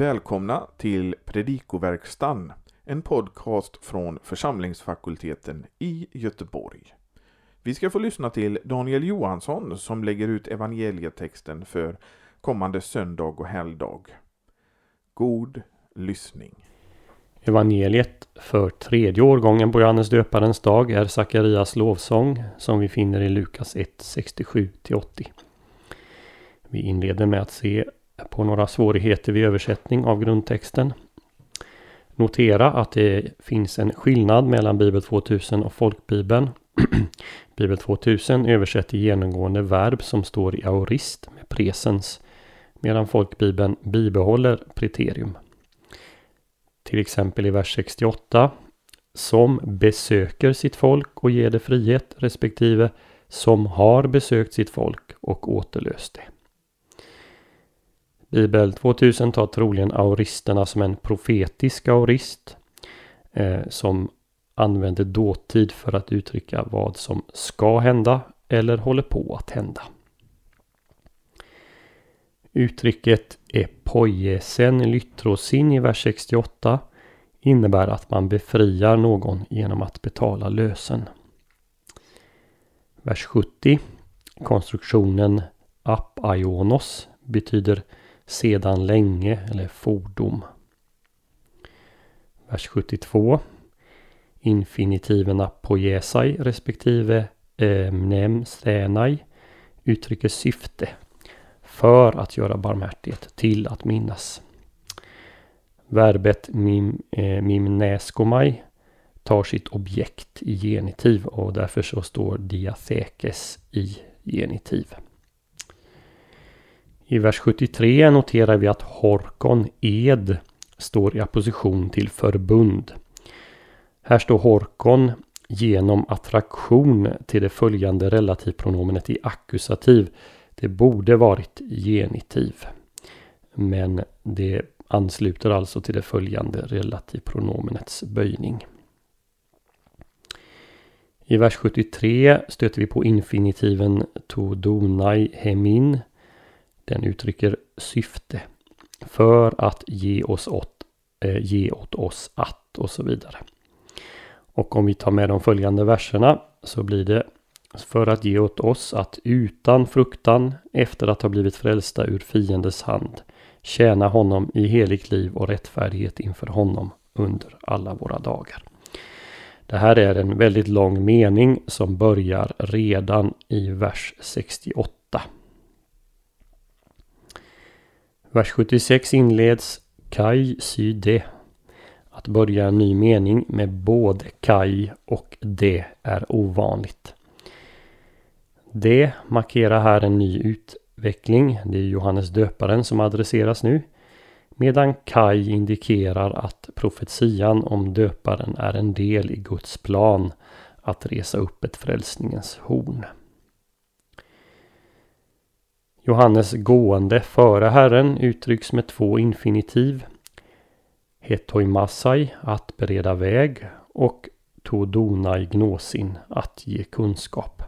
Välkomna till Predikoverkstan, en podcast från församlingsfakulteten i Göteborg. Vi ska få lyssna till Daniel Johansson som lägger ut evangelietexten för kommande söndag och helgdag. God lyssning. Evangeliet för tredje årgången på Johannes döparens dag är Sakarias lovsång som vi finner i Lukas 1, 67-80. Vi inleder med att se på några svårigheter vid översättning av grundtexten. Notera att det finns en skillnad mellan Bibel 2000 och Folkbibeln. Bibel 2000 översätter genomgående verb som står i aorist med presens medan Folkbibeln bibehåller preterium. Till exempel i vers 68 som besöker sitt folk och ger det frihet respektive som har besökt sitt folk och återlöst det. Bibel 2000 tar troligen auristerna som en profetisk aurist eh, som använder dåtid för att uttrycka vad som ska hända eller håller på att hända. Uttrycket epoiesen lytrosin i vers 68 innebär att man befriar någon genom att betala lösen. Vers 70 Konstruktionen apaionos betyder sedan länge eller fordom. Vers 72. Infinitiverna apoiesai respektive eh, mnem stänai uttrycker syfte för att göra barmhärtighet till att minnas. Verbet mim, eh, mimnäskomai tar sitt objekt i genitiv och därför så står diathekes i genitiv. I vers 73 noterar vi att horkon, ed, står i apposition till förbund. Här står horkon genom attraktion till det följande relativpronomenet i ackusativ. Det borde varit genitiv. Men det ansluter alltså till det följande relativpronomenets böjning. I vers 73 stöter vi på infinitiven to donai hemin den uttrycker syfte. För att ge oss åt, eh, ge åt oss att och så vidare. Och om vi tar med de följande verserna så blir det för att ge åt oss att utan fruktan efter att ha blivit frälsta ur fiendens hand tjäna honom i heligt liv och rättfärdighet inför honom under alla våra dagar. Det här är en väldigt lång mening som börjar redan i vers 68. Vers 76 inleds Kai sy de. Att börja en ny mening med både Kai och det är ovanligt. Det markerar här en ny utveckling. Det är Johannes döparen som adresseras nu. Medan Kai indikerar att profetian om döparen är en del i Guds plan att resa upp ett frälsningens horn. Johannes gående före Herren uttrycks med två infinitiv. Hetoimassai, att bereda väg och todonai gnosin, att ge kunskap.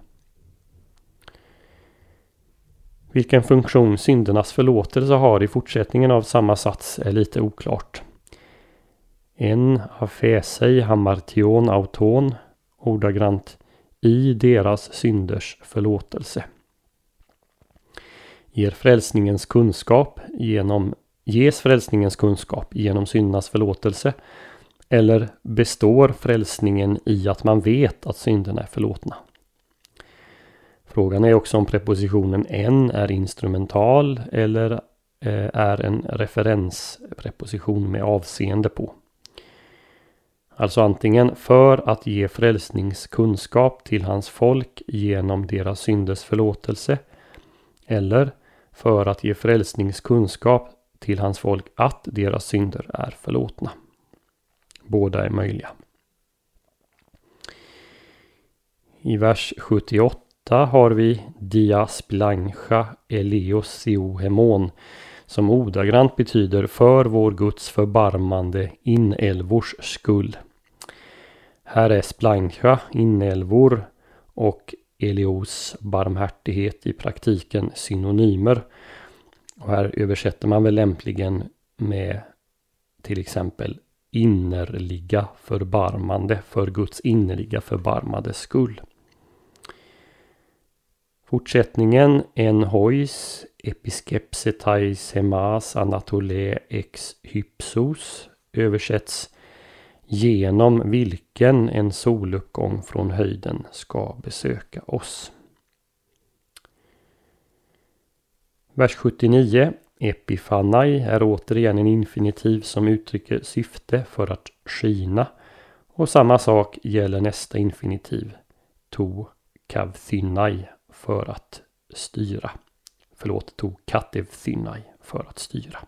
Vilken funktion syndernas förlåtelse har i fortsättningen av samma sats är lite oklart. En afesei hamartion auton ordagrant i deras synders förlåtelse ger frälsningens kunskap genom, ges frälsningens kunskap genom syndernas förlåtelse? Eller består frälsningen i att man vet att synderna är förlåtna? Frågan är också om prepositionen en är instrumental eller eh, är en referenspreposition med avseende på. Alltså antingen för att ge frälsningskunskap till hans folk genom deras synders förlåtelse eller för att ge frälsningskunskap till hans folk att deras synder är förlåtna. Båda är möjliga. I vers 78 har vi Dias blancha eleos seohemon som ordagrant betyder för vår Guds förbarmande inälvors skull. Här är splancha inälvor och Elios barmhärtighet i praktiken synonymer. Och här översätter man väl lämpligen med till exempel innerliga förbarmande för Guds innerliga förbarmades skull. Fortsättningen en hois episkepsetais hemas anatole ex hypsos översätts genom vilken en soluppgång från höjden ska besöka oss. Vers 79 Epifanai är återigen en infinitiv som uttrycker syfte för att skina. Och samma sak gäller nästa infinitiv. To kavthynai för att styra. Förlåt, to katevthynai för att styra.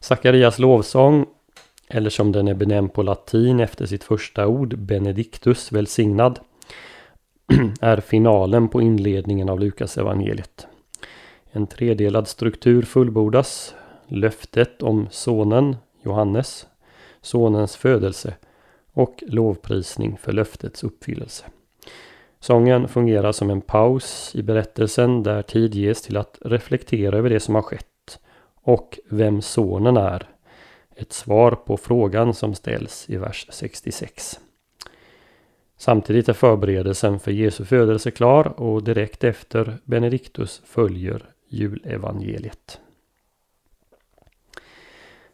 Sakarias lovsång, eller som den är benämnd på latin efter sitt första ord, Benedictus välsignad, är finalen på inledningen av Lukas evangeliet. En tredelad struktur fullbordas. Löftet om sonen Johannes, sonens födelse och lovprisning för löftets uppfyllelse. Sången fungerar som en paus i berättelsen där tid ges till att reflektera över det som har skett och vem sonen är. Ett svar på frågan som ställs i vers 66. Samtidigt är förberedelsen för Jesu födelse klar och direkt efter Benediktus följer julevangeliet.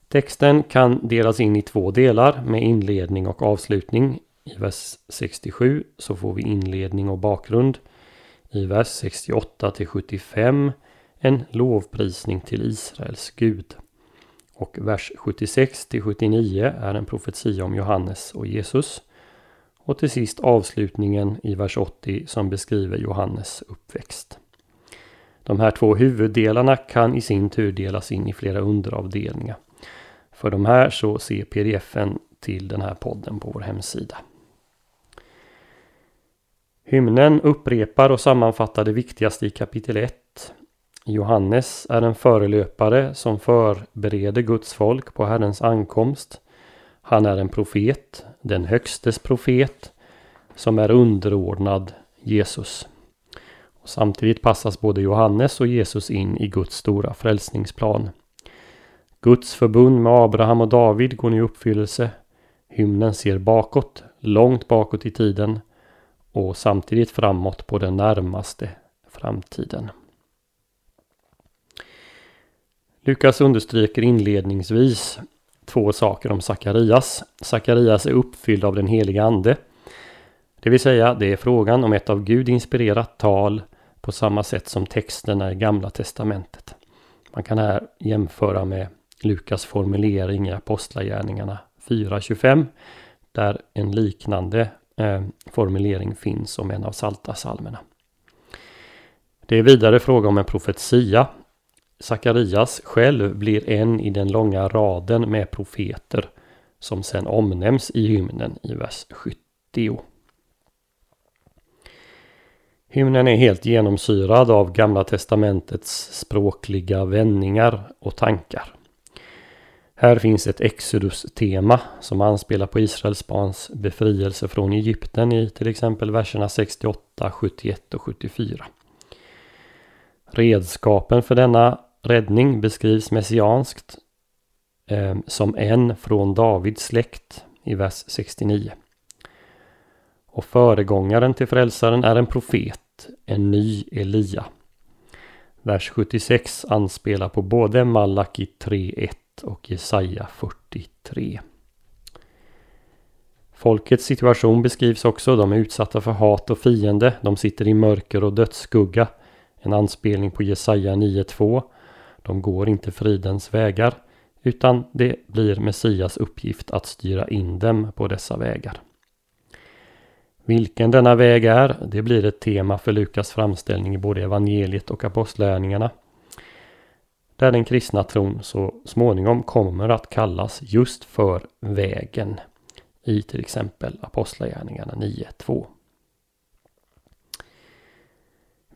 Texten kan delas in i två delar med inledning och avslutning. I vers 67 så får vi inledning och bakgrund. I vers 68 till 75 en lovprisning till Israels Gud. Och vers 76 till 79 är en profetia om Johannes och Jesus. Och till sist avslutningen i vers 80 som beskriver Johannes uppväxt. De här två huvuddelarna kan i sin tur delas in i flera underavdelningar. För de här så se pdfen till den här podden på vår hemsida. Hymnen upprepar och sammanfattar det viktigaste i kapitel 1. Johannes är en förelöpare som förbereder Guds folk på Herrens ankomst. Han är en profet, den högstes profet, som är underordnad Jesus. Och samtidigt passas både Johannes och Jesus in i Guds stora frälsningsplan. Guds förbund med Abraham och David går nu i uppfyllelse. Hymnen ser bakåt, långt bakåt i tiden och samtidigt framåt på den närmaste framtiden. Lukas understryker inledningsvis två saker om Sakarias. Sakarias är uppfylld av den heliga Ande. Det vill säga, det är frågan om ett av Gud inspirerat tal på samma sätt som texterna i Gamla Testamentet. Man kan här jämföra med Lukas formulering i Apostlagärningarna 4.25 där en liknande eh, formulering finns om en av Saltasalmerna. Det är vidare fråga om en profetia. Sakarias själv blir en i den långa raden med profeter som sen omnämns i hymnen i vers 70. Hymnen är helt genomsyrad av Gamla Testamentets språkliga vändningar och tankar. Här finns ett Exodus-tema som anspelar på Israels barns befrielse från Egypten i till exempel verserna 68, 71 och 74. Redskapen för denna räddning beskrivs messianskt eh, som en från Davids släkt i vers 69. Och föregångaren till frälsaren är en profet en ny Elia. Vers 76 anspelar på både Malaki 3.1 och Jesaja 43. Folkets situation beskrivs också. De är utsatta för hat och fiende. De sitter i mörker och dödsskugga. En anspelning på Jesaja 9.2. De går inte fridens vägar. Utan det blir Messias uppgift att styra in dem på dessa vägar. Vilken denna väg är, det blir ett tema för Lukas framställning i både evangeliet och apostlärningarna. Där den kristna tron så småningom kommer att kallas just för vägen i till exempel Apostlagärningarna 9.2.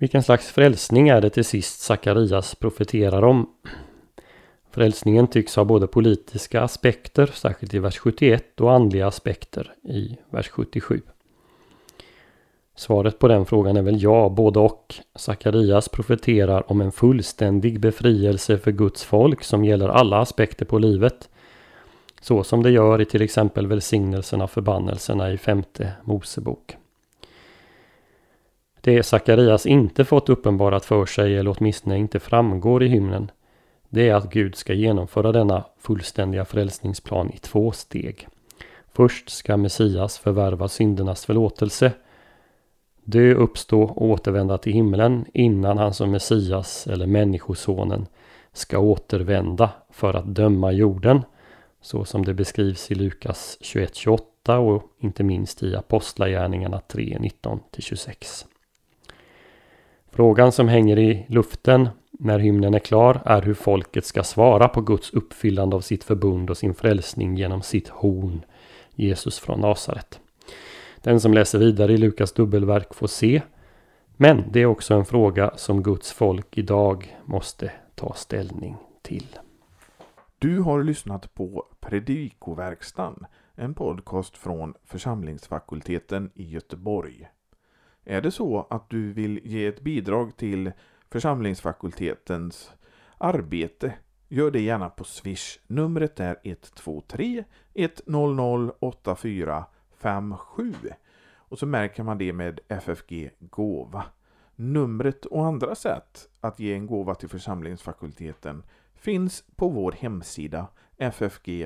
Vilken slags frälsning är det till sist Sakarias profeterar om? Frälsningen tycks ha både politiska aspekter, särskilt i vers 71, och andliga aspekter i vers 77. Svaret på den frågan är väl ja, både och. Sakarias profeterar om en fullständig befrielse för Guds folk som gäller alla aspekter på livet. Så som det gör i till exempel välsignelserna och förbannelserna i femte Mosebok. Det Sakarias inte fått uppenbarat för sig eller åtminstone inte framgår i hymnen det är att Gud ska genomföra denna fullständiga frälsningsplan i två steg. Först ska Messias förvärva syndernas förlåtelse, dö, uppstå och återvända till himlen innan han som Messias eller Människosonen ska återvända för att döma jorden, så som det beskrivs i Lukas 21-28 och inte minst i Apostlagärningarna 3, 19-26. Frågan som hänger i luften när hymnen är klar är hur folket ska svara på Guds uppfyllande av sitt förbund och sin frälsning genom sitt horn, Jesus från Nasaret. Den som läser vidare i Lukas dubbelverk får se. Men det är också en fråga som Guds folk idag måste ta ställning till. Du har lyssnat på Predikoverkstan, en podcast från församlingsfakulteten i Göteborg. Är det så att du vill ge ett bidrag till församlingsfakultetens arbete Gör det gärna på Swish. Numret är 123 100 8457 och så märker man det med FFG Gåva. Numret och andra sätt att ge en gåva till församlingsfakulteten finns på vår hemsida ffg.se.